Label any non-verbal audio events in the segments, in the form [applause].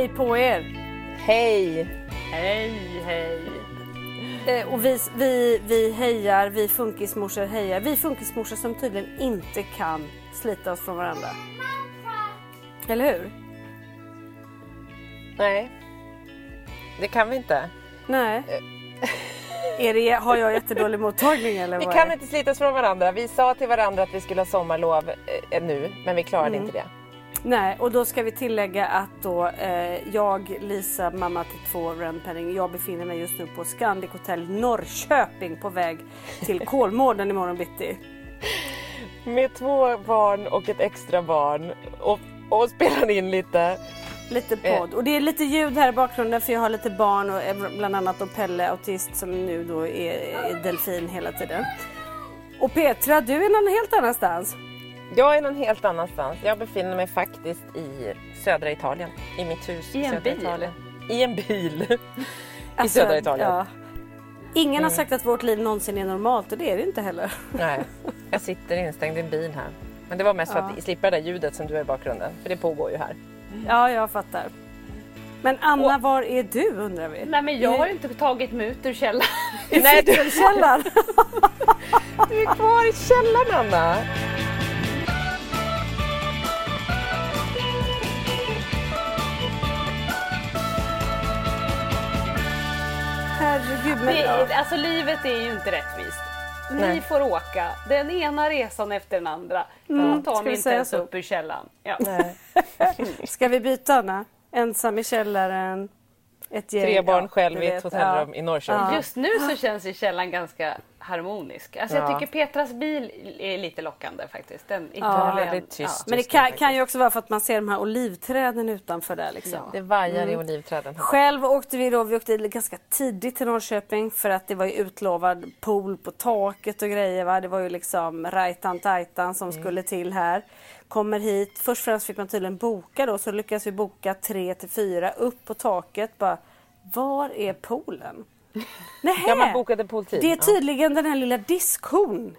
Hej på er! Hej! Hej, hej! Eh, och vi, vi, vi hejar, vi funkismorsor hejar. Vi funkismorsor som tydligen inte kan slita oss från varandra. Eller hur? Nej, det kan vi inte. Nej. Är det, har jag jättedålig mottagning eller Vi kan inte slitas från varandra. Vi sa till varandra att vi skulle ha sommarlov eh, nu, men vi klarade Mm. inte det. Nej, och då ska vi tillägga att då eh, jag, Lisa, mamma till två Renpenning, jag befinner mig just nu på Scandic Hotel Norrköping på väg till [laughs] Kolmården imorgon bitti. Med två barn och ett extra barn och, och spelar in lite. Lite Eh. podd. Och det är lite ljud här i bakgrunden för jag har lite barn och eh, bland annat då Pelle, autist, som nu då är, är delfin hela tiden. Och Petra, du är någon helt annanstans. Jag är någon helt annanstans. Jag befinner mig faktiskt i södra Italien. I mitt hus I en södra bil? Italien. I en bil. [laughs] I Alltså, södra Italien. ja. Ingen har Mm. sagt att vårt liv någonsin är normalt och det är det inte heller. Nej, jag sitter instängd i en bil här. Men det var mest för Ja. att slippa det där ljudet som du har i bakgrunden. För det pågår ju här. Ja, jag fattar. Men Anna, var är du undrar vi? Nej men jag har inte tagit mig ut ur källaren. Nej, du, [laughs] du är kvar i källaren Anna. Herregud, men Det, ja. alltså livet är ju inte rättvist. Ni Nej. får åka den ena resan efter den andra. Mm, tar mig vi inte säga ens så? upp ur källaren. Ja. Nej. [laughs] Ska vi byta Anna? Ensam i källaren, ett gäng. Tre barn ja, själv i ett hotellrum ja. i Norrköping. Just nu så känns ju källaren ganska harmonisk. Alltså Ja. jag tycker Petras bil är lite lockande faktiskt. Den Ja, väldigt tyst. Men det det, kan, kan ju också vara för att man ser de här olivträden utanför där liksom. Det vajar i olivträden. här. Själv åkte vi då, vi åkte ganska tidigt till Norrköping för att det var ju utlovad pool på taket och grejer. Va? Det var ju liksom rajtan tajtan som Mm. skulle till här. Kommer hit, först och främst fick man tydligen boka då så lyckades vi boka tre till fyra upp på taket. Bara, var är poolen? Nähä! Ja, man bokade pooltid. Det är tydligen den här lilla diskhon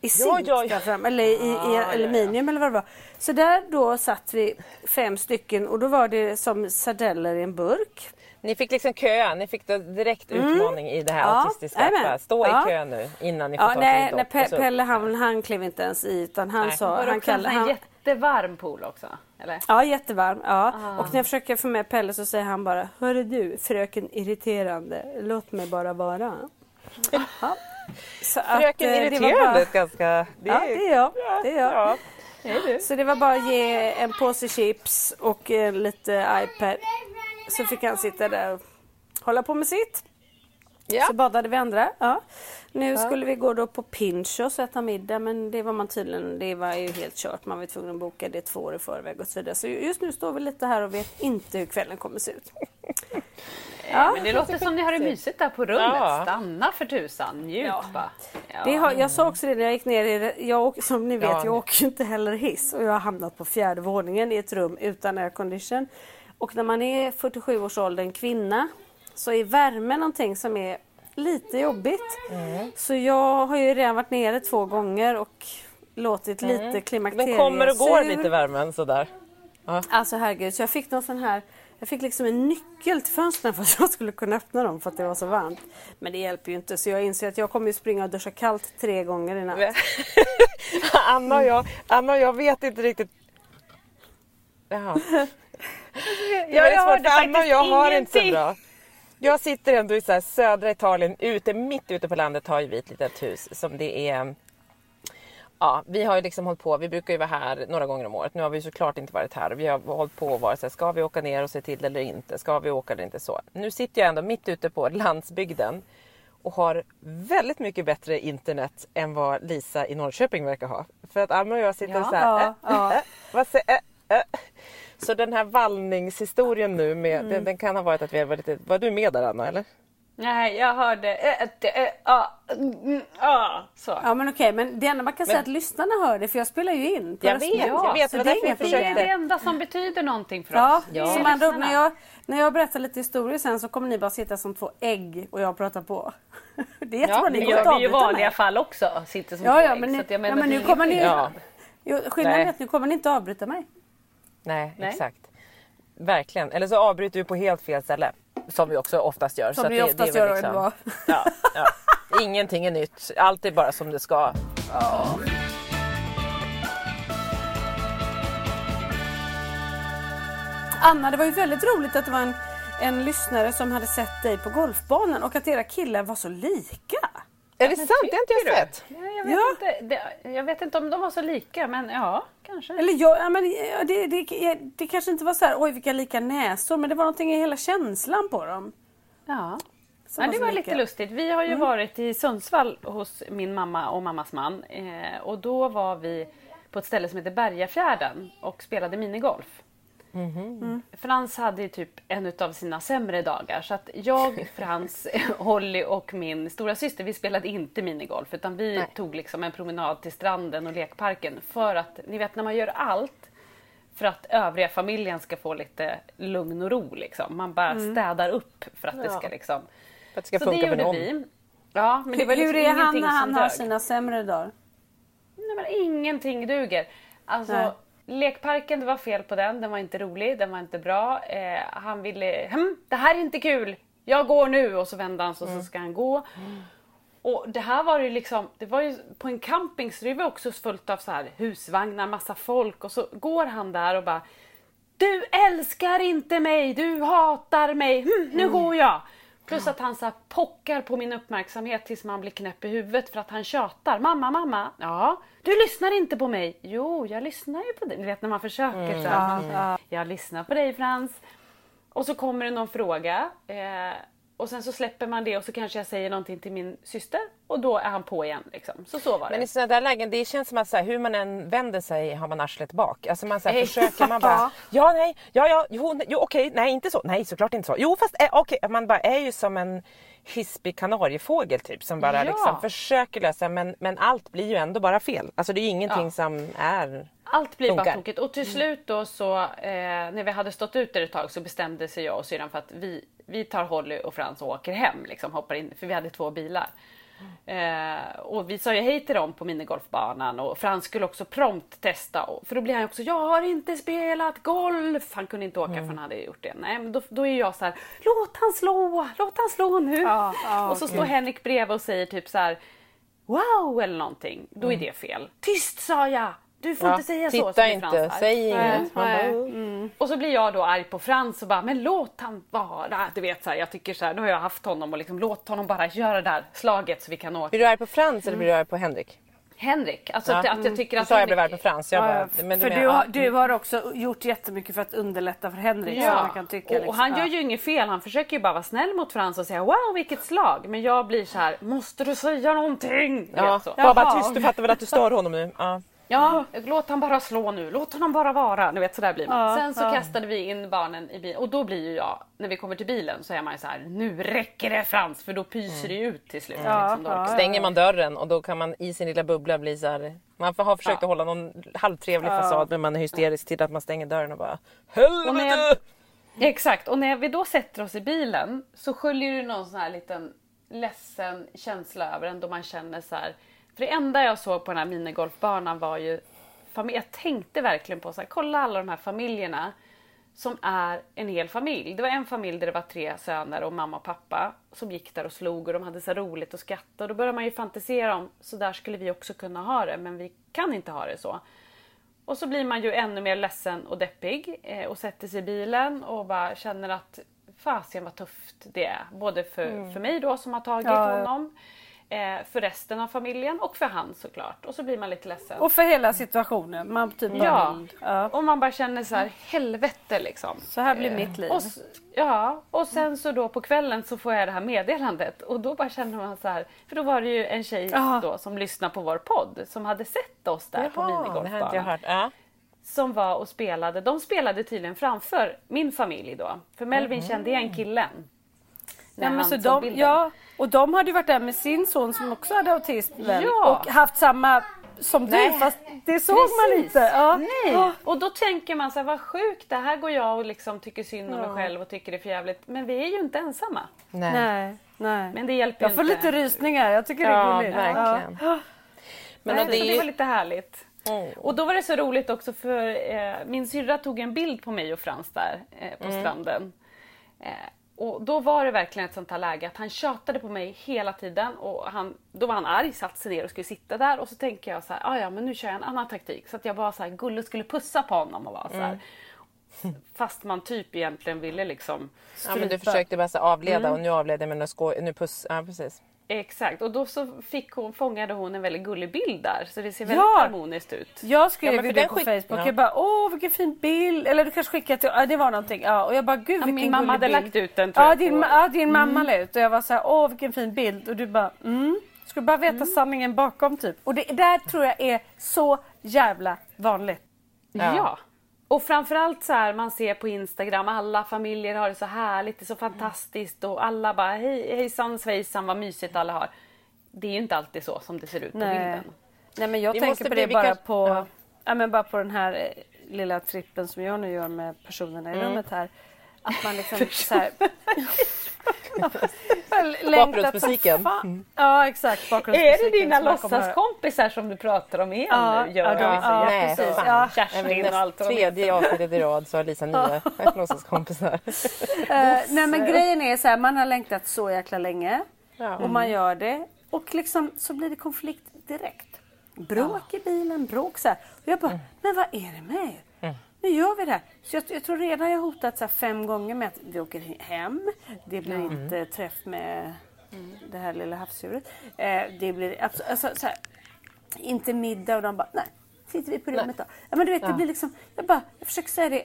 i zink Ja, ja, ja. eller i, i aluminium eller vad det var. Så där då satt vi fem stycken och då var det som sardeller i en burk. Ni fick liksom köa, ni fick då direkt utmaning i det här Mm. Ja, autistiska. Bara Stå Ja. i kö nu innan ni får Ja, ta nej, nej Pelle han, han klev inte ens i utan han Nej. sa... Han en kallade, han, jättevarm pool också? Eller? ja, jättevarm. Ja. Ah. Och när jag försöker få med Pelle så säger han bara Hörru du, fröken irriterande, låt mig bara vara. Så att, Fröken eh, det var irriterande bara- ganska... Det Ja, det är jag. Det är jag. Ja. Så det var bara att ge en påse chips och eh, lite iPad. Så fick han sitta där och hålla på med sitt. Ja. Så badade vi andra. Ja. Nu skulle vi gå då på Pinchos och äta middag men det var man tydligen, det var ju helt kört. Man var tvungen att boka det två år i förväg och så vidare. Så just nu står vi lite här och vet inte hur kvällen kommer se ut. [laughs] Ja, men det låter som ni har det mysigt där på rummet. Ja. Stanna för tusan, njut Ja. bara. Ja. Det har, jag sa också det när jag gick ner i. Jag, åker- som ni vet, Ja. jag åker inte heller hiss och jag har hamnat på fjärde våningen i ett rum utan aircondition. Och när man är 47 års ålder, kvinna, så är värme någonting som är lite jobbigt. Så jag har ju redan varit nere två gånger och låtit lite klimakteriet Den kommer och går lite värmen sådär. Alltså herregud, så jag fick någon sån här jag fick liksom en nyckel till fönstren för att jag skulle kunna öppna dem för att det var så varmt. Men det hjälper ju inte så jag inser att jag kommer ju springa och duscha kallt tre gånger i natt. [laughs] Anna, och jag, Anna och jag vet inte riktigt. Jaha. Ja, [laughs] är jag svårt, hörde Anna och jag faktiskt har inte så ingenting. bra. Jag sitter ändå i så södra Italien, ute, mitt ute på landet har ju vi ett litet hus som det är Ja, vi har ju liksom hållit på, vi brukar ju vara här några gånger om året. Nu har vi såklart inte varit här. Vi har hållit på och varit så här, ska vi åka ner och se till det eller inte? Ska vi åka eller inte? Så. Nu sitter jag ändå mitt ute på landsbygden och har väldigt mycket bättre internet än vad Lisa i Norrköping verkar ha. För att Alma och jag sitter Ja. så här, Ja, äh, ja. äh, vad säger, äh, äh. Så den här vallningshistorien nu, med, den, den kan ha varit att vi har varit lite... Var du med där Anna eller? Nej, jag hörde... Äh, äh, äh, ja, mm, ja, så. Ja men okej, men det enda man kan säga är att lyssnarna hör det för jag spelar ju in. Jag vet, jag vet. så Det det är Det är det enda som betyder någonting för Ja, oss. så är med andra när jag, när jag berättar lite historier sen så kommer ni bara sitta som två ägg och jag pratar på. [laughs] Det är jättebra, Ja, ni gör vi ju i vanliga fall också. Sitter som Ja, två ja, ägg, men, så ni, att jag ja, menar, men det nu är kommer ni... Ja. Jo, skillnaden Nej. är att nu kommer ni inte avbryta mig. Nej, Nej. exakt. Verkligen. Eller så avbryter vi på helt fel ställe. Som vi också oftast gör. Som att ni det- oftast det är väl gör bra. Ja, ja. Ingenting är nytt. Allt är bara som det ska. Anna, det var ju väldigt roligt att det var en, en lyssnare som hade sett dig på golfbanan och att era killar var så lika. Är det sant? Det har inte jag sett. Ja, jag, vet Ja. inte, det, jag vet inte om de var så lika, men ja, kanske. Eller jag, ja, men ja, det, det, det kanske inte var så här, oj vilka lika näsor, men det var någonting i hela känslan på dem. Ja. Ja, det var lika. lite lustigt. Vi har ju Mm. varit i Sundsvall hos min mamma och mammas man. Eh, och då var vi på ett ställe som heter Bergafjärden och spelade minigolf. Mm. Frans hade ju typ en av sina sämre dagar så att jag, [laughs] Frans, Holly och min stora syster vi spelade inte minigolf utan vi tog liksom en promenad till stranden och lekparken för att, ni vet när man gör allt för att övriga familjen ska få lite lugn och ro liksom. Man bara Mm. städar upp för att det Ja. ska liksom För att det ska så det funka för gjorde någon. vi. Ja, men det var liksom Hur är han när han har sina sämre dagar? Nej, men ingenting duger. Alltså, Nej. Lekparken, det var fel på den. Den var inte rolig, den var inte bra. Eh, han ville, hm, det här är inte kul. Jag går nu och så vände han sig och så ska han gå. Och det här var ju liksom, det var ju på en camping så det var också fullt av så här husvagnar, massa folk och så går han där och bara Du älskar inte mig, du hatar mig, hm, nu går jag. Plus att han så här pockar på min uppmärksamhet tills man blir knäpp i huvudet för att han tjatar. Mamma, mamma, ja, du lyssnar inte på mig. Jo, jag lyssnar ju på dig. Ni vet när man försöker så här. Jag lyssnar på dig Frans. Och så kommer det någon fråga. Eh, och sen så släpper man det och så kanske jag säger någonting till min syster. Och då är han på igen. Liksom. Så så var det. Men i sådana där lägen, det känns som att så här, hur man än vänder sig har man arslet bak. Alltså man så här, försöker, man bara ja, nej, ja, ja, jo, nej, jo okej, nej, inte så, nej, såklart inte så. Jo, fast eh, okej, man bara är ju som en hispig kanariefågel typ som bara Ja. liksom försöker lösa men, men allt blir ju ändå bara fel. Alltså det är ju ingenting Ja. som är... Allt blir bara Funkar. tokigt. Och till slut då så, eh, när vi hade stått ute ett tag så bestämde sig jag och syrran för att vi, vi tar Holly och Frans och åker hem. Liksom, hoppar in, för vi hade två bilar. Eh, och vi sa ju hej till dem på minigolfbanan och Frans skulle också prompt testa. Och, för då blir han också, jag har inte spelat golf! Han kunde inte åka för han hade gjort det. Nej, men då, då är jag så här, låt han slå, låt han slå nu! Ja, ja, och så står Henrik bredvid och säger typ så här, wow eller någonting. Då är det fel. Tyst sa jag! Du får Ja, inte säga så. titta så blir inte, Frans säg inget. Nej. bara, Mm. Och så blir jag då arg på Frans och bara, men låt han vara. Du vet så här, jag tycker så här, nu har jag haft honom och liksom låt honom bara göra det där slaget så vi kan åka. Blir du arg på Frans eller blir du arg på Henrik? Henrik. Alltså att, att jag tycker Du att sa jag blev Henrik- arg på Frans. Jag Ja, bara, ja, men för menar- du, har, ja. du har också gjort jättemycket för att underlätta för Henrik. Ja, jag kan tycka, och, och liksom. han gör Ja. ju inget fel. Han försöker ju bara vara snäll mot Frans och säga wow vilket slag. Men jag blir så här, måste du säga någonting? Du Ja, vet så. var bara tyst, du fattar väl att du stör honom nu? Ja. Ja, låt han bara slå nu. Låt honom bara vara. Du vet så där blir man. Ja, Sen så ja. kastade vi in barnen i bilen och då blir ju jag, när vi kommer till bilen så är man ju så här, nu räcker det Frans för då pyser det ju ut till slut. Ja, liksom, då. ja, Stänger man dörren och då kan man i sin lilla bubbla bli så här. Man har försökt Ja. att hålla någon halvtrevlig Ja. fasad men man är hysterisk till att man stänger dörren och bara Helvete! Exakt, och när vi då sätter oss i bilen så sköljer det någon sån här liten ledsen känsla över en då man känner så här. För det enda jag såg på den här minigolfbanan var ju. Jag tänkte verkligen på så här, kolla alla de här familjerna som är en hel familj. Det var en familj där det var tre söner och mamma och pappa som gick där och slog och de hade så roligt och skratta och då börjar man ju fantisera om så där skulle vi också kunna ha det men vi kan inte ha det så. Och så blir man ju ännu mer ledsen och deppig eh, och sätter sig i bilen och bara känner att fasen vad tufft det är. Både för, för mig då som har tagit Ja, honom, för resten av familjen och för han såklart. Och så blir man lite ledsen. Och för hela situationen. Man typ ja. vill- ja. och man bara känner så här, helvete liksom. Så här blir mitt liv. Och, ja, och sen så då på kvällen så får jag det här meddelandet och då bara känner man så här, för då var det ju en tjej Ja. då som lyssnade på vår podd som hade sett oss där på Jaha, jag minigolfbanan. Ja. som var och spelade. De spelade tydligen framför min familj då. För Melvin kände igen killen. När han så såg de, bilden. ja, och de hade ju varit där med sin son som också hade autism väl? Ja. och haft samma som du Nej. fast det såg man Precis. inte. Ja. Nej. Ja. Och då tänker man så här, vad sjukt, det här går jag och liksom tycker synd om mig själv och tycker det är för jävligt. Men vi är ju inte ensamma. Nej. Nej, nej. Men det hjälper jag ju får inte. lite rysningar, jag tycker det är gulligt. verkligen. Ja. Men Nej, det det är var ju... lite härligt. Mm. Och då var det så roligt också för eh, min syrra tog en bild på mig och Frans där eh, på Mm. stranden. Eh, och då var det verkligen ett sånt här läge att han tjatade på mig hela tiden och han, då var han arg, satte sig ner och skulle sitta där och så tänker jag så här, "Ah, ja men nu kör jag en annan taktik. Så att jag bara så här, Gulle skulle pussa på honom och vara så här. Fast man typ egentligen ville liksom Ja, men du försökte bara avleda Mm. och nu avleder med några skoj... Nu puss... Ja, precis. Exakt, och då så fick hon, fångade hon en väldigt gullig bild där så det ser väldigt Ja. harmoniskt ut. Jag skrev Ja, ju det på skick- Facebook. ja. Jag bara åh vilken fin bild. Eller du kanske skickade till, ja, det var någonting. Ja, och jag bara gud Ja, vilken min mamma hade bild. lagt ut den tror Ja din, ja, din mamma la ut och jag var så här åh vilken fin bild. Och du bara mm. Skulle bara veta sanningen bakom typ. Och det där tror jag är så jävla vanligt. Ja. Och framförallt så här man ser på Instagram, alla familjer har det så härligt, det är så fantastiskt och alla bara hej, hejsan svejsan vad mysigt alla har. Det är ju inte alltid så som det ser ut på Nej. bilden. Nej men jag Vi tänker på det bara kanske- på, ja. ja. men bara på den här eh, lilla trippen som jag nu gör med personerna i Mm. rummet här. Att man liksom [laughs] så här, Bakgrundsmusiken. fan. Ja exakt, Är bakgrundsmusiken. det dina låtsaskompisar som du pratar om igen Ja, nu? ja, de- ja, och Nej, precis. Ja. Kerstin och allt tredje avsnittet i rad så har Lisa nya [laughs] låtsaskompisar. Eh, nej men grejen är så här, man har längtat så jäkla länge. Ja. Och man gör det. Och liksom så blir det konflikt direkt. Bråk i bilen, bråk så här. Och jag bara, men vad är det med er? Nu gör vi det här. Så jag, jag tror redan jag hotat så fem gånger med att vi åker hem. Det blir inte träff med det här lilla havsdjuret. Eh, det blir alltså, så här, inte middag och de bara, nej, sitter vi på rummet då. Ja, men du vet, det blir liksom, jag bara, jag försöker säga det.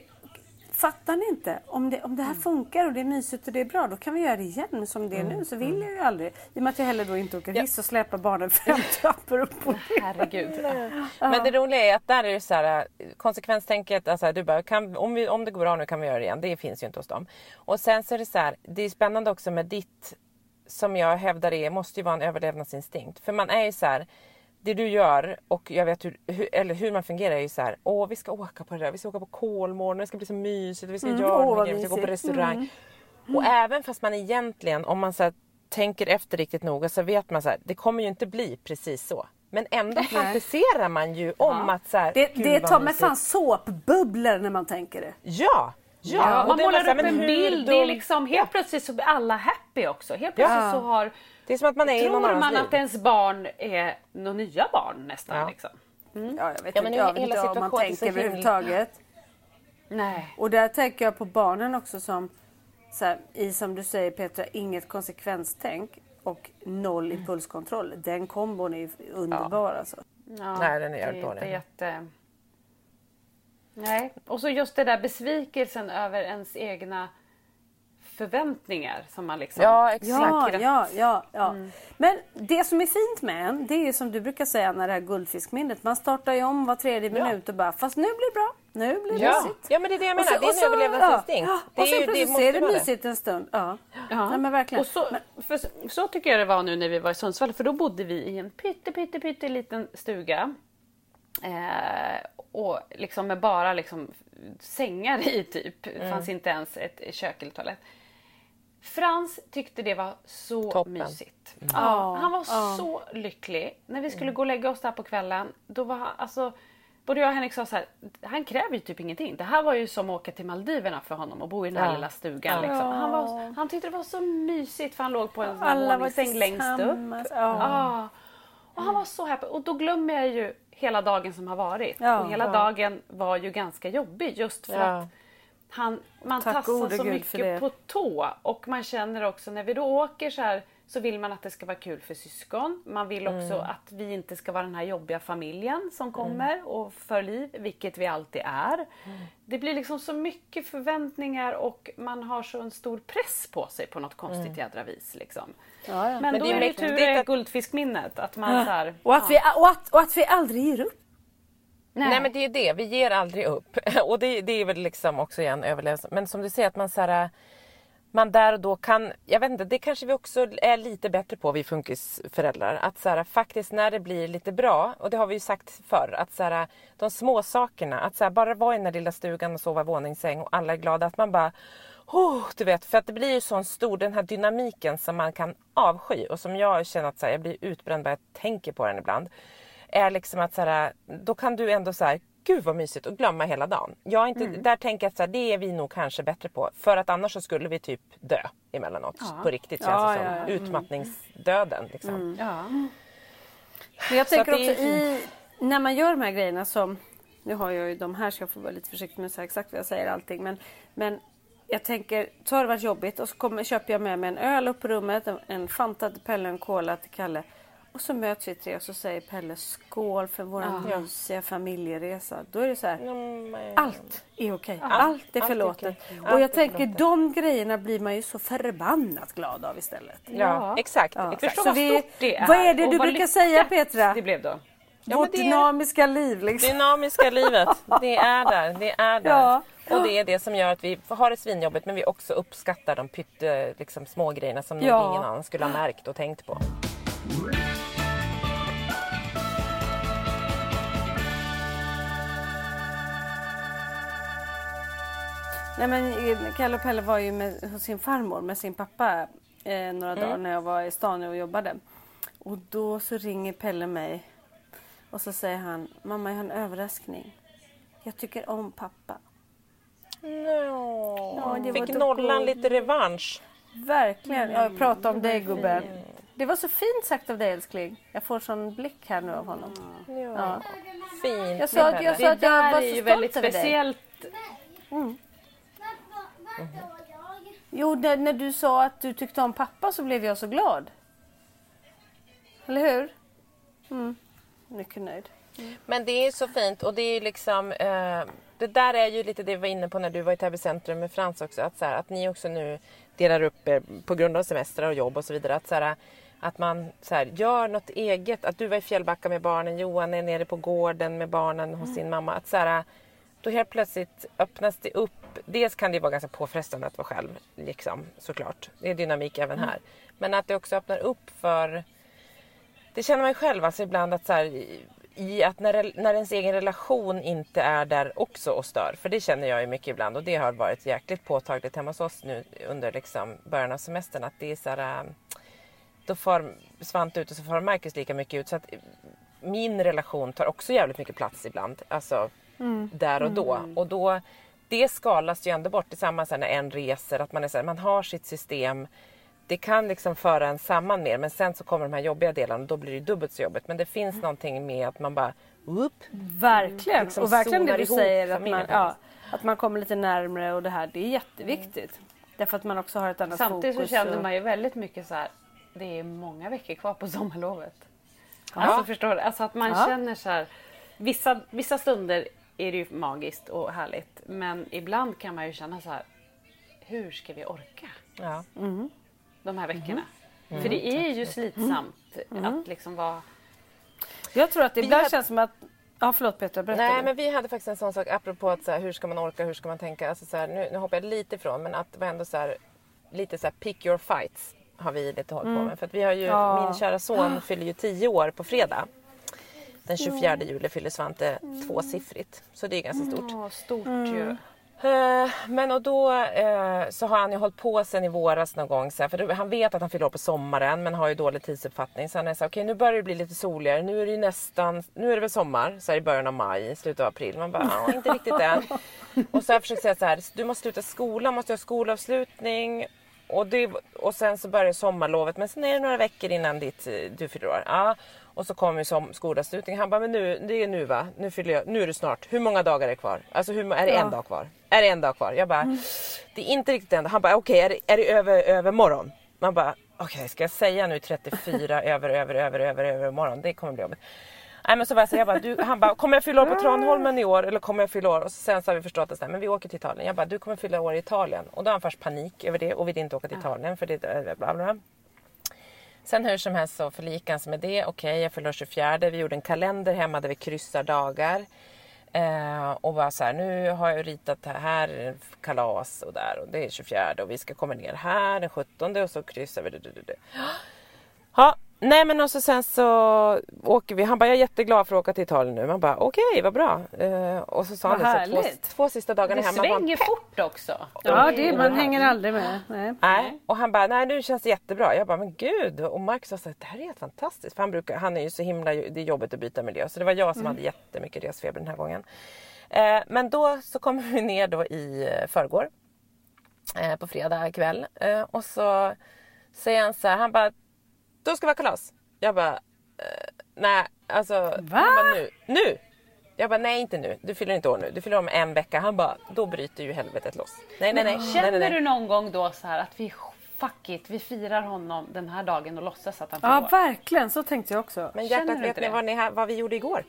Fattar ni inte? Om det, om det här funkar och det är mysigt och det är bra, då kan vi göra det igen. Men som det är nu så vill jag ju aldrig. I och med att jag heller då inte åker hiss och släpar barnen fem trappor upp ner. Herregud. Men det roliga är att där är det så här konsekvenstänket, alltså du bara, kan, om, vi, om det går bra nu kan vi göra det igen. Det finns ju inte hos dem. Och sen så är det så här, det är spännande också med ditt, som jag hävdar är, måste ju vara en överlevnadsinstinkt. För man är ju så här, det du gör och jag vet hur, hur, eller hur man fungerar är ju så här, åh vi ska åka på det där, vi ska åka på Kolmården, det ska bli så mysigt, vi ska göra åh, grejerna, vi ska gå på restaurang. Och även fast man egentligen, om man så här, tänker efter riktigt noga så vet man så här, det kommer ju inte bli precis så. Men ändå fantiserar man ju om att så här, Det, det vad tar med fan såpbubblor när man tänker det. Ja! Ja, Ja, man det målar upp en bild, det är liksom helt plötsligt så blir alla happy också. Helt plötsligt Ja. så har, Det är som att man är tror man liv. att ens barn är några nya barn nästan. Ja. Liksom. Ja, jag vet Ja, inte, men jag vet hela inte om man tänker överhuvudtaget. Nej. Och där tänker jag på barnen också som, så här, i som du säger Petra, inget konsekvenstänk och noll impulskontroll. Den kombon är ju underbar alltså. Ja, Nej, den är det inte dålig. jätte... Nej, och så just det där besvikelsen över ens egna förväntningar som man liksom... Ja, exakt. Ja, ja, ja, ja. Men det som är fint med en, det är som du brukar säga när det här guldfiskminnet. Man startar ju om var tredje minut och bara, fast nu blir det bra, nu blir det Ja. mysigt. ja, men det är det jag menar. så- det är och en överlevnadsinstinkt. Ja, Det och är sen ju- plötsligt är det vara det. mysigt en stund. Ja. Ja. Nej, men verkligen. Och så, för, så tycker jag det var nu när vi var i Sundsvall, för då bodde vi i en pytte, pytte, pytte liten stuga. Eh, och liksom med bara liksom sängar i typ. Det Mm. fanns inte ens ett kök eller toalett. Frans tyckte det var så Toppen. mysigt. Ja, han var så lycklig. När vi Mm. skulle gå och lägga oss där på kvällen, då var han, alltså, både jag och Henrik sa så här, han kräver ju typ ingenting. Det här var ju som att åka till Maldiverna för honom och bo i den här Ja. lilla stugan. Liksom. Han, var, han tyckte det var så mysigt för han låg på en våningssäng längst upp. Ja. Ja. Och han var så happy. Och då glömmer jag ju hela dagen som har varit. Ja. och hela dagen var ju ganska jobbig just för Ja. att han, man Tack tassar så Gud mycket på tå. Och man känner också när vi då åker så här så vill man att det ska vara kul för syskon. Man vill också Mm. att vi inte ska vara den här jobbiga familjen som kommer och för liv, vilket vi alltid är. Mm. Det blir liksom så mycket förväntningar och man har så en stor press på sig på något konstigt Mm. jädra vis. Liksom. Ja, ja. Men, Men då det är är det ju tur det att- guldfiskminnet. Att man så här, Och, att vi, och, att, och att vi aldrig ger upp. Nej. men det är det, vi ger aldrig upp. [laughs] Och det, det är väl liksom också igen överlevelse. Men som du säger att man så här, man där och då kan, jag vet inte, det kanske vi också är lite bättre på vi funkisföräldrar. Att så här, faktiskt när det blir lite bra, och det har vi ju sagt förr, att så här, de små sakerna, att så här, bara vara i den där lilla stugan och sova i våningssäng och alla är glada, att man bara Oh, du vet, för att det blir ju sån stor, den här dynamiken som man kan avsky och som jag känner att så här, jag blir utbränd bara jag tänker på den ibland. Är liksom att så här, då kan du ändå så här, gud vad mysigt och glömma hela dagen. Jag är inte, Mm. Där tänker jag att så här, det är vi nog kanske bättre på. För att annars så skulle vi typ dö emellanåt. På riktigt känns Ja, det som. ja, ja. Utmattningsdöden. Liksom. ja. Men jag tänker att det också är i, när man gör de här grejerna som, nu har jag ju de här så jag får vara lite försiktig med att säga exakt vad jag säger allting. Men, men jag tänker, så har det varit jobbigt och så kommer, köper jag med mig en öl upp på rummet, en, en Fanta till Pelle och en Cola till Kalle. Och så möts vi tre och så säger Pelle skål för vår mysiga familjeresa. Då är det så här, allt är okej. Allt är allt är förlåtet. Och Allt är jag tänker förlåtet. de grejerna blir man ju så förbannat glad av istället. Ja, exakt. Ja. exakt. Förstå Så vad vi- stort det är. vad är det och du brukar säga, Petra? Det blev då. Ja, Vårt det är- dynamiska liv liksom. Dynamiska livet, det är där. Det är där. Ja. Och det är det som gör att vi har det svinjobbigt men vi också uppskattar de pytte, liksom, små grejerna som Ja. ingen annan skulle ha märkt och tänkt på. Nej, men eh, Kalle och Pelle var ju med, hos sin farmor med sin pappa eh, några dagar när jag var i stan och jobbade. Och då så ringer Pelle mig och så säger han Mamma jag har en överraskning. Jag tycker om pappa. No. det var Fick nollan coolt. lite revansch. Verkligen. Jag pratar om dig gubben. Det var så fint sagt av dig älskling. Jag får sån blick här nu av honom. Ja. Fint. Jag sa att jag, Det sa att jag var är så ju stolt väldigt över dig. speciellt. Jo, när, när du sa att du tyckte om pappa så blev jag så glad. Eller hur? Mm. Mycket nöjd. Men det är så fint och det är liksom eh, Det där är ju lite det vi var inne på när du var i Täby centrum med Frans också. Att, så här, att ni också nu delar upp er på grund av semestrar och jobb och så vidare. Att, så här, att man så här, gör något eget. Att du var i Fjällbacka med barnen, Johan är nere på gården med barnen hos sin mamma. Att, så här, då helt plötsligt öppnas det upp. Dels kan det vara ganska påfrestande att vara själv, liksom, såklart. Det är dynamik även här. Men att det också öppnar upp för det känner man ju själv alltså ibland att så här, i- att när, när ens egen relation inte är där också och stör. För det känner jag ju mycket ibland och det har varit jäkligt påtagligt hemma hos oss nu under liksom början av semestern. Att det är så här, äh, då får Svante ut och så får Marcus lika mycket ut. Så att min relation tar också jävligt mycket plats ibland. Alltså där och då. Och då det skalas ju ändå bort. Tillsammans när en reser, att man, är så här, man har sitt system. Det kan liksom föra en samman mer men sen så kommer de här jobbiga delarna och då blir det dubbelt så jobbigt. Men det finns någonting med att man bara upp. Verkligen. Liksom och verkligen det du säger att man, ja, att man kommer lite närmre och det här. Det är jätteviktigt. Därför att man också har ett annat Samtidigt så fokus. känner och- man ju väldigt mycket så här. Det är många veckor kvar på sommarlovet. Alltså förstår du? Alltså att man Ja. känner så här. Vissa, vissa stunder är det ju magiskt och härligt. Men ibland kan man ju känna så här. Hur ska vi orka Ja. de här veckorna? Mm. För det är ju slitsamt att liksom vara... Jag tror att det ibland hade- känns som att... Ja förlåt Petra, berätta Nej du. men vi hade faktiskt en sån sak apropå att så här, hur ska man orka, hur ska man tänka. Alltså, så här, nu, nu hoppar jag lite ifrån men att det var ändå så här, lite så här pick your fights har vi lite hållit på med. För att vi har ju, Ja. min kära son [gasps] fyller ju 10 år på fredag. Den 24 juli fyller Svante tvåsiffrigt. Så det är ganska stort. Åh, stort Mm. ju. Eh, Men och då eh, så har han ju hållit på sen i våras någon gång. Så för han vet att han fyller år på sommaren men har ju dålig tidsuppfattning. Så han är så okej nu börjar det bli lite soligare. Nu är det ju nästan, nu är det väl sommar. Så här, i början av maj, slutet av april. Man bara, ja inte riktigt än. [laughs] Och så har jag försökt säga så här, du måste sluta skolan, måste ha skolavslutning. Och, det, och sen så börjar sommarlovet men sen är det några veckor innan ditt, eh, du fyller år. Ja. Och så kommer ju som skolavslutning. Han bara, men nu, det är nu va? Nu, fyller jag, nu är det snart. Hur många dagar är det kvar? Alltså hur, är det en dag kvar? Är det en dag kvar? Jag bara, det är inte riktigt en dag. Han bara, okej är, det, är det över, över morgon? Man bara, okej ska jag säga nu 34 [laughs] över, över, över, över, över morgon? Det kommer bli jobbigt. Nej men så var jag så, jag bara, du, han bara, kommer jag fylla år på Tranholmen i år eller kommer jag fylla år? Och sen så har vi förstått att men vi åker till Italien. Jag bara, du kommer fylla år i Italien. Och då har han först panik över det och vill inte åka till Italien för det är bla bla. Sen hur som helst så förlikade med det. Okej, jag fyller 24. Vi gjorde en kalender hemma där vi kryssar dagar. Eh, och bara så här, nu har jag ritat det här är kalas och där och det är 24 och vi ska komma ner här den 17 och så kryssar vi. Det. Ja, nej men och så sen så åker vi. Han bara, jag är jätteglad för att åka till Italien nu. Man bara, okej vad bra. Eh, och så sa han Vad det så två, två sista dagarna Det hemma. var han svänger pepp. fort också. Ja, det, man hänger aldrig med. Nej. Nej. Och han bara, nej nu känns det jättebra. Jag bara, men gud. Och Marcus sa det här är helt fantastiskt. För han, brukar, han är ju så himla, det är jobbigt att byta miljö. Så det var jag som hade jättemycket resfeber den här gången. Eh, men då så kommer vi ner då i eh, förrgår. Eh, på fredag kväll. Och så säger han så här, han bara, då ska vi ha kalas. Jag bara, eh, nej alltså. Va? Han bara, nu, nu. Jag bara, nej inte nu. Du fyller inte år nu. Du fyller om en vecka. Han bara, då bryter ju helvetet loss. Nej, nej, nej. Känner nej, nej. du någon gång då så här att vi fuck it, vi firar honom den här dagen och låtsas att han fyller Ja, år? verkligen. Så tänkte jag också. Men hjärtat, vet ni vad, ni, vad vi gjorde igår?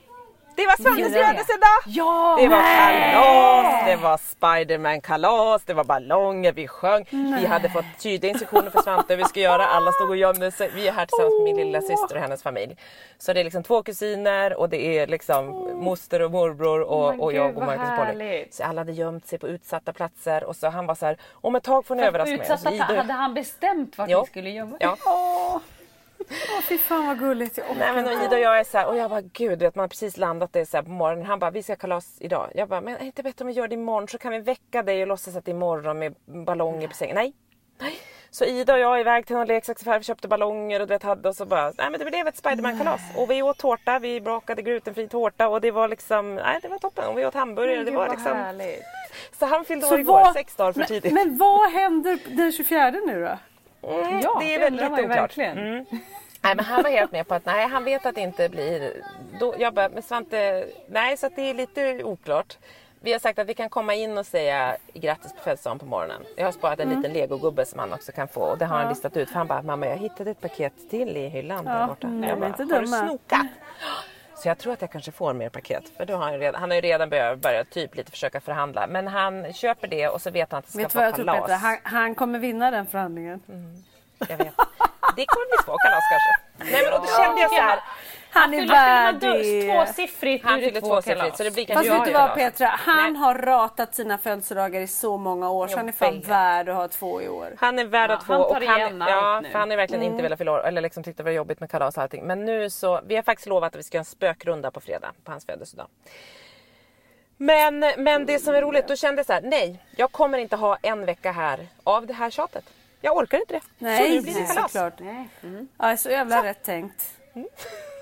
Det var Svantes födelsedag! Ja! Det var kalas, det var Spiderman-kalas, det var ballonger, vi sjöng. Vi hade fått tydliga instruktioner för Svante hur vi ska göra. Alla stod och gömde sig. Vi är här tillsammans med min lilla syster och hennes familj. Så det är liksom två kusiner och det är liksom moster och morbror och, Men och jag och Marcus och Polly. Så alla hade gömt sig på utsatta platser och så han var så här, om ett tag får ni överraska mig. Hade han bestämt vart Ja. ni skulle jobba? Ja. Åh, Åh, fy fan vad gulligt. Jag Nej men och. Ida och jag är så här, och jag bara gud vet man har precis landat det så på morgonen. Han bara vi ska kalas idag. Jag bara men är det inte bättre om vi gör det imorgon så kan vi väcka dig och låtsas att det är imorgon med ballonger på sängen. Nej. Nej. Så Ida och jag är iväg till någon leksaksaffär, vi köpte ballonger och det hade och så bara, nej men det blev ett Spiderman-kalas. Och vi åt tårta, vi bakade glutenfri tårta och det var liksom, nej det var toppen. Och vi åt hamburgare, det var liksom. härligt. Så han fyllde år igår, vad- sex dagar för men, tidigt. men vad händer den 24 nu då? Mm, Ja, det är väldigt oklart. verkligen. Mm. [laughs] Nej men han var helt med på att nej han vet att det inte blir... Då, jag bara, men Svante, nej så att det är lite oklart. Vi har sagt att vi kan komma in och säga grattis på födelsedagen på morgonen. Jag har sparat en liten legogubbe som han också kan få och det har han listat ut. För han bara, mamma jag hittade ett paket till i hyllan där Ja, borta. nej, jag bara, inte har du dumma." snokat? [laughs] Så jag tror att jag kanske får mer paket. För då har han, redan, han har ju redan börjat, börjat typ lite försöka förhandla. Men han köper det och så vet han att det ska Vet vara jag tror kalas. Petra? Han, han kommer vinna den förhandlingen. Jag vet. Det kommer bli två kalas kanske. Nej men och då kände jag så här. Han är Fyller värd man dö- det. Tvåsiffrigt, Han är fyller två tvåsiffrigt så det blir Fast vet du vad. Petra? Han Nej. har ratat sina födelsedagar i så många år så han är fan vet. värd att ha två i år. Han är värd att Ja, få han tar och han, igen ja, allt nu. för han har verkligen Mm. inte velat fylla år eller liksom tyckte det var jobbigt med kalas och allting. Men nu så, vi har faktiskt lovat att vi ska göra en spökrunda på fredag på hans födelsedag. Men, men det som är roligt, då kände jag så här, nej, jag kommer inte ha en vecka här av det här tjatet. Jag orkar inte det. så nu Nej, blir det nej, kalas. såklart. Nej. Mm. Ja, så jävla rätt tänkt.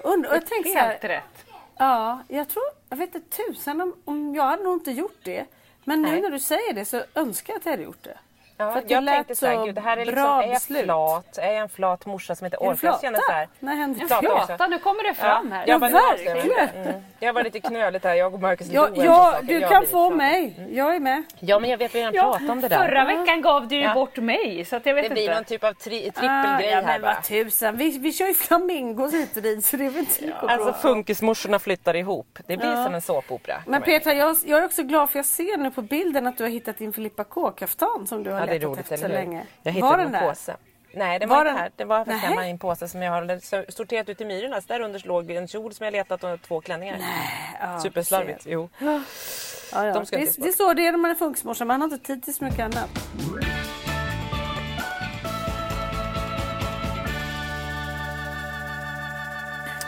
Und, och jag tänkte så här, Helt rätt. ja, jag tror, jag vet inte tusan om, om jag hade nog inte gjort det. Men nu Nej. när du säger det så önskar jag att jag hade gjort det. Ja, För att det jag tänkte så här, gud, det här är liksom, är jag flat? Är jag en flat morsa som inte orkar? Jag känner så här, hände det? Flata nu kommer det fram här. jag jag verkligen. Mm. Jag var lite knöligt här, jag och Marcus Ja, ja, du Jag kan få flata. mig. Jag är med. Ja, men jag vet vi redan Ja, pratat om det där. Förra veckan gav du ju Ja. bort mig så att jag vet det blir inte. någon typ av tri- Ah, trippelgrej ja, här bara. tusan. Vi, vi kör ju flamingos hit och dit så det är väl inte ja. Alltså funkismorsorna flyttar ihop. Det blir som en såpopera. Men Petra, jag, jag är också glad för jag ser nu på bilden att du har hittat din Filippa K-kaftan som du har Ja, det är roligt, efter eller hur? länge. Jag var hittade den en där? påse. Nej, den Var var, den- inte här. Den var faktiskt hemma i en påse som jag har sorterat ut i Myrorna. Så där under låg en kjol som jag letat och två klänningar. Ja, Superslarvigt. Jo. Ja, ja. De ska Det, inte det är så det är när man är funkismorsa, man har inte tid till så mycket annat.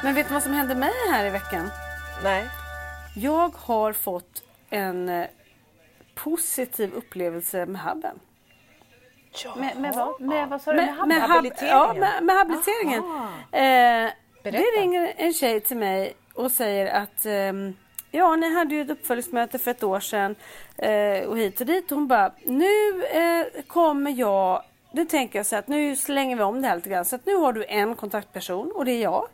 Men vet du vad som hände mig här i veckan? Nej. Jag har fått en eh, positiv upplevelse med Med, med vad? Med, vad sa du? Med, Med, med, hab- habiliteringen? ja, med, med habiliteringen. Eh, det ringer en tjej till mig och säger att ehm, ja, ni hade ju ett uppföljningsmöte för ett år sedan eh, och hit och dit. Hon bara, nu eh, kommer jag, nu tänker jag så att nu slänger vi om det här lite grann. Så att nu har du en kontaktperson och det är jag.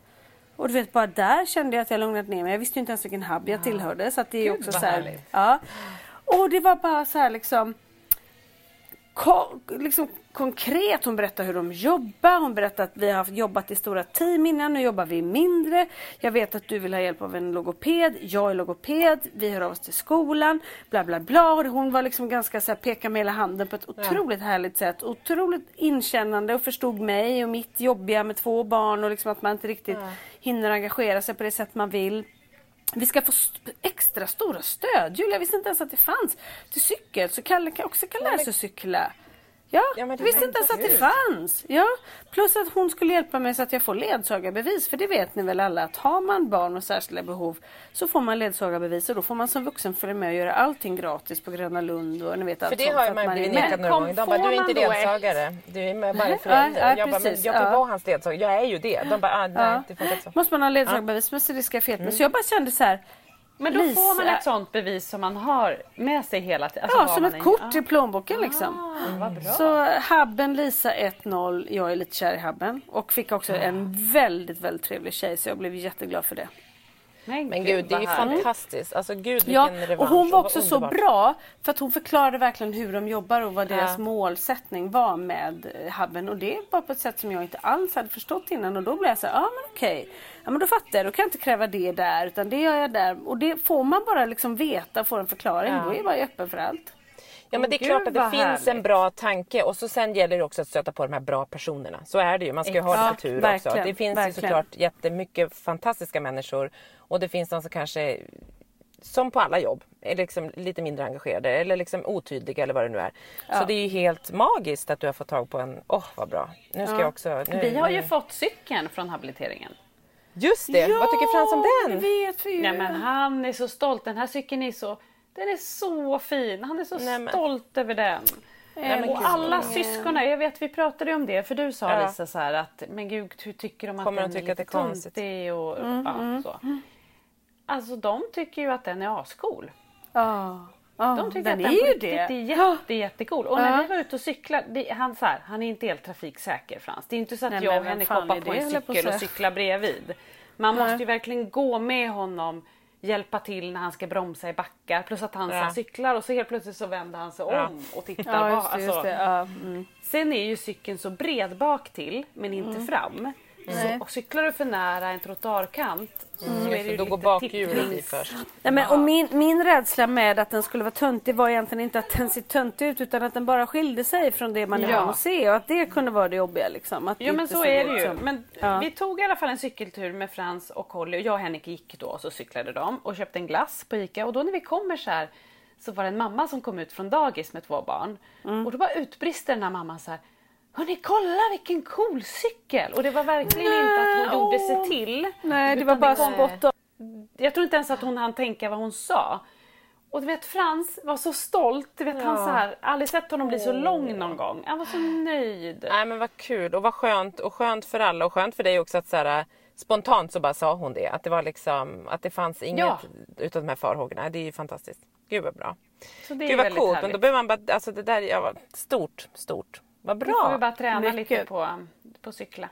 Och du vet bara där kände jag att jag lugnat ner mig. Jag visste ju inte ens vilken hub jag tillhörde. Så att det är också vad så här, ja. Och det var bara så här liksom ko- liksom konkret. Hon berättar hur de jobbar. Hon berättar att vi har jobbat i stora team innan. Nu jobbar vi mindre. Jag vet att du vill ha hjälp av en logoped. Jag är logoped. Vi hör av oss till skolan. Bla bla bla. Hon var liksom ganska så här, peka med hela handen på ett otroligt härligt sätt. Otroligt inkännande och förstod mig och mitt jobbiga med två barn och liksom att man inte riktigt hinner engagera sig på det sätt man vill. Vi ska få st- extra stora stödhjul. Jag visste inte ens att det fanns. Till cykel, så Kalle kan också kan lära sig cykla. Ja, Ja, jag visste inte ens att det fanns. Ja. Plus att hon skulle hjälpa mig så att jag får ledsagarbevis. För det vet ni väl alla att har man barn med särskilda behov så får man ledsagarbevis och då får man som vuxen följa med och göra allting gratis på Gröna Lund och ni vet allt För det sånt har ju man blivit nekad några gånger. De får bara, du är inte ledsagare. Du är med bara förälder. ja, jag bara, men jag vill ja. vara hans ledsagare. Jag är ju det. De bara, ah, nej Ja. det funkar inte så. Måste man ha ledsagarbevis men så det ska jag fel med. Så jag bara kände så här. Men då Lisa- får man ett sånt bevis som man har med sig hela tiden. Alltså Ja, som ett är- kort i plånboken liksom. Ah, vad bra. Så Habben Lisa 1-0, jag är lite kär i Habben. Och fick också en väldigt, väldigt trevlig tjej så jag blev jätteglad för det. Men gud, det är ju fantastiskt. Alltså gud Ja, och hon var också så bra för att hon förklarade verkligen hur de jobbar och vad deras Ja. målsättning var med eh, Habben. Och det var på ett sätt som jag inte alls hade förstått innan och då blev jag så här, ja men okej. Ja men då fattar jag, då kan jag inte kräva det där utan det gör jag där. Och det får man bara liksom veta, få en förklaring, Ja. då är jag bara öppen för allt. Ja men det är Gud, klart att det finns härligt. en bra tanke och så sen gäller det också att stöta på de här bra personerna. Så är det ju, man ska ju ha Ja, lite tur också. Det finns ju verkligen. såklart jättemycket fantastiska människor och det finns de som kanske som på alla jobb, är liksom lite mindre engagerade eller liksom otydliga eller vad det nu är. Så det är ju helt magiskt att du har fått tag på en, åh vad bra. Nu ska jag också... Nu, Vi har ju nu- fått cykeln från habiliteringen. Just det, vad tycker Frans om den? vet vi. Nej men han är så stolt. Den här cykeln är så, den är så fin. Han är så Nej, men- stolt över den. Nej, men och gud. alla syskonen, jag vet vi pratade om det för du sa Ja. Lisa så här att men gud hur tycker de att Kommer de den tycka att det är lite konstigt? och Mm, ja, så. Alltså de tycker ju att den är ascool. Ja, ja De tycker den att är den ju på det. är jätte, jättecool. Och när vi var ute och cyklade, han, så här, han är inte helt trafiksäker Frans. Det är inte så att Nej, jag och Henrik är på en jag på cykel och cyklar bredvid. Man Nej. måste ju verkligen gå med honom, hjälpa till när han ska bromsa i backar. Plus att han Ja. cyklar och så helt plötsligt så vänder han sig Ja. om och tittar Ja, det, Alltså. Ja, mm. Sen är ju cykeln så bred bak till men inte fram. Så, och cyklar du för nära en trottoarkant så är det då går bakhjulet i först. Nej, men, och min, min rädsla med att den skulle vara töntig var egentligen inte att den ser töntig ut utan att den bara skilde sig från det man är Ja. van att se och att det kunde vara det jobbiga. Liksom, att Jo men så är det ju. som- Men Ja. vi tog i alla fall en cykeltur med Frans och Holly och jag och Henrik gick då och så cyklade de och köpte en glass på Ica och då när vi kommer så här så var det en mamma som kom ut från dagis med två barn Mm. och då bara utbrister den här mamman så här Hörni kolla vilken cool cykel! Och det var verkligen inte att hon gjorde sig till. Nej, det var bara spott on. Jag tror inte ens att hon hann tänka vad hon sa. Och du vet Frans var så stolt. Du vet han så här, aldrig sett honom bli så lång någon gång. Han var så nöjd. Nej men vad kul och vad skönt och skönt för alla och skönt för dig också att så här, spontant så bara sa hon det. Att det var liksom att det fanns inget Ja. utav de här farhågorna. Det är ju fantastiskt. Gud vad bra. Så det Gud vad coolt. Men härligt. då behöver man bara, alltså det där, ja, stort, stort. Vad Nu får vi bra. bara träna lite Mycket. på, på cykla.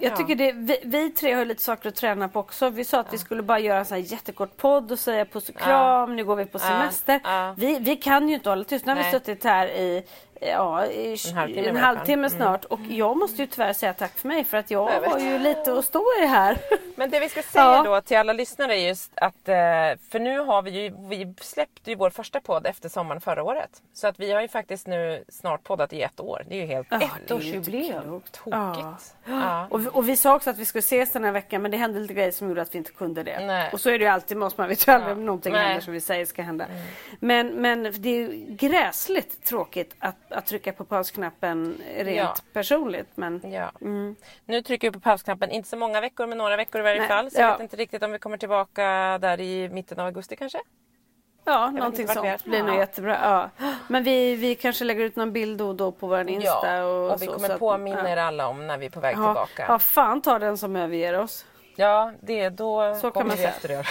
Jag tycker det, vi, vi tre har lite saker att träna på också. Vi sa att vi skulle bara göra en sån här jättekort podd och säga puss och kram, nu går vi på semester. ja. Vi, vi kan ju inte hålla tyst. Nu har vi suttit här i, ja, i En halvtimme en halvtimme snart och jag måste ju tyvärr säga tack för mig för att jag Jag har ju lite att stå i här. [laughs] Men det vi ska [laughs] säga Ja. då till alla lyssnare är just att, eh, för nu har vi ju, vi släppte ju vår första podd efter sommaren förra året. Så att vi har ju faktiskt nu snart poddat i ett år. Det är ju helt Ja, Ettårsjubileum. tokigt. Ja. Ja. Och, vi, och vi sa också att vi skulle ses den här veckan men det hände lite grejer som gjorde att vi inte kunde det. Nej. Och så är det ju alltid med oss, man vet ju aldrig om någonting Nej. Mm. händer som vi säger ska hända. Men, men det är ju gräsligt tråkigt att, att trycka på pausknappen rent Ja. personligt. Men Ja. Nu trycker vi på pausknappen, inte så många veckor men några veckor i varje Nej, fall. Så jag ja. vet inte riktigt om vi kommer tillbaka där i mitten av augusti kanske. ja, inte någonting sånt blir nog Ja. jättebra. Ja. Men vi, vi kanske lägger ut någon bild då och då på vår Insta. och, och vi så, kommer så att- påminna ja. er alla om när vi är på väg Ja, tillbaka. ja, fan ta den som överger oss. Ja, det, då Så kan kommer man [laughs] vi efter er.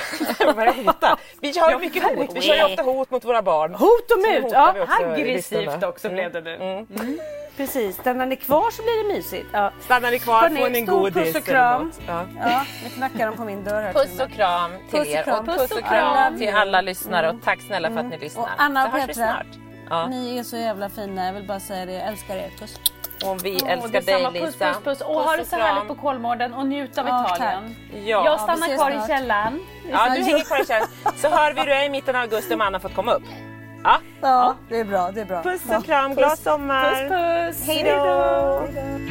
Vi har ju mycket hot. Vi kör ju ofta hot mot våra barn. Hot och mut! Ja, också Aggressivt också blev det nu. Mm. precis. Stannar ni kvar så blir det mysigt. Ja. Stannar ni kvar får ni en godis puss och kram. Ja. Ja, nu knackar de på min dörr här till Puss och kram till Puss och er kram. och puss och kram till alla lyssnare och tack snälla för att ni lyssnar. Och Anna och Petra. Ni är så jävla fina. Jag vill bara säga det. Jag älskar er. Puss. Och vi Åh, älskar dig puss, Lisa. puss, puss. Och ha det så härligt på Kolmården och njut av Ja, Italien. Ja. Jag stannar ses kvar i källaren. Ja, du hänger kvar i källaren. Så hör vi hur det är i mitten av augusti om Anna fått komma upp. Ja. Ja, det är bra. Det är bra. Puss och kram, glad sommar! Puss puss! Hej då!